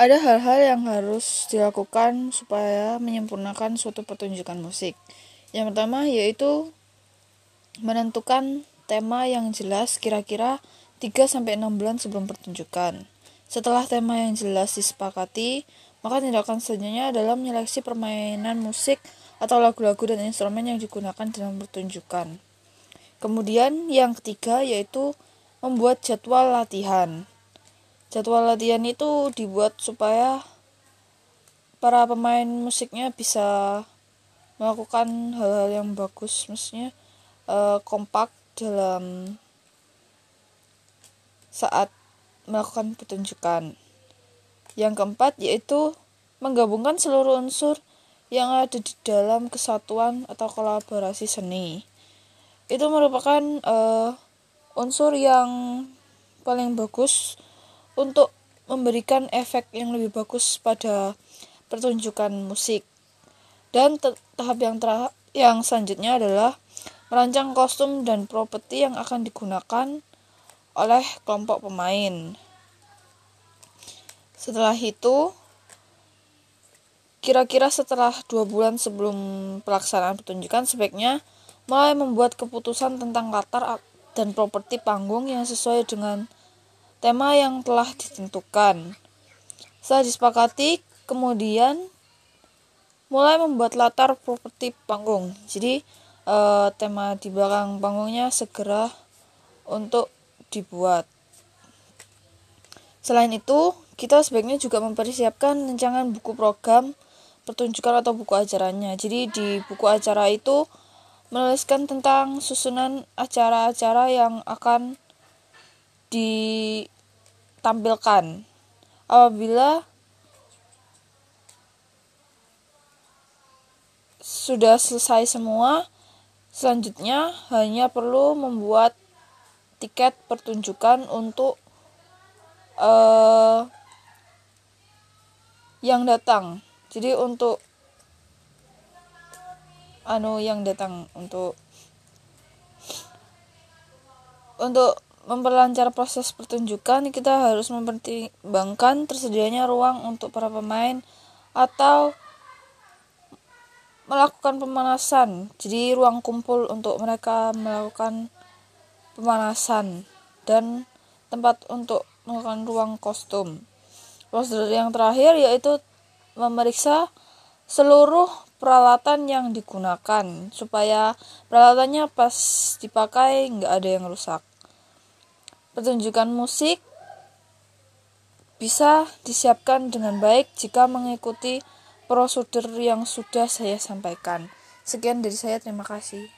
ada hal-hal yang harus dilakukan supaya menyempurnakan suatu pertunjukan musik. Yang pertama yaitu menentukan tema yang jelas kira-kira 3 sampai 6 bulan sebelum pertunjukan. Setelah tema yang jelas disepakati, maka tindakan selanjutnya adalah menyeleksi permainan musik atau lagu-lagu dan instrumen yang digunakan dalam pertunjukan. Kemudian yang ketiga yaitu membuat jadwal latihan jadwal latihan itu dibuat supaya para pemain musiknya bisa melakukan hal-hal yang bagus. Maksudnya uh, kompak dalam saat melakukan pertunjukan. Yang keempat yaitu menggabungkan seluruh unsur yang ada di dalam kesatuan atau kolaborasi seni. Itu merupakan uh, unsur yang paling bagus untuk memberikan efek yang lebih bagus pada pertunjukan musik. Dan tahap yang ter yang selanjutnya adalah merancang kostum dan properti yang akan digunakan oleh kelompok pemain. Setelah itu, kira-kira setelah dua bulan sebelum pelaksanaan pertunjukan, sebaiknya mulai membuat keputusan tentang latar dan properti panggung yang sesuai dengan tema yang telah ditentukan. Setelah disepakati, kemudian mulai membuat latar properti panggung. Jadi e, tema di belakang panggungnya segera untuk dibuat. Selain itu, kita sebaiknya juga mempersiapkan rancangan buku program pertunjukan atau buku acaranya. Jadi di buku acara itu menuliskan tentang susunan acara-acara yang akan ditampilkan. Apabila sudah selesai semua selanjutnya hanya perlu membuat tiket pertunjukan untuk uh, yang datang. Jadi untuk anu yang datang untuk untuk memperlancar proses pertunjukan, kita harus mempertimbangkan tersedianya ruang untuk para pemain atau melakukan pemanasan. Jadi ruang kumpul untuk mereka melakukan pemanasan dan tempat untuk melakukan ruang kostum. Prosedur yang terakhir yaitu memeriksa seluruh peralatan yang digunakan supaya peralatannya pas dipakai nggak ada yang rusak pertunjukan musik bisa disiapkan dengan baik jika mengikuti prosedur yang sudah saya sampaikan. Sekian dari saya, terima kasih.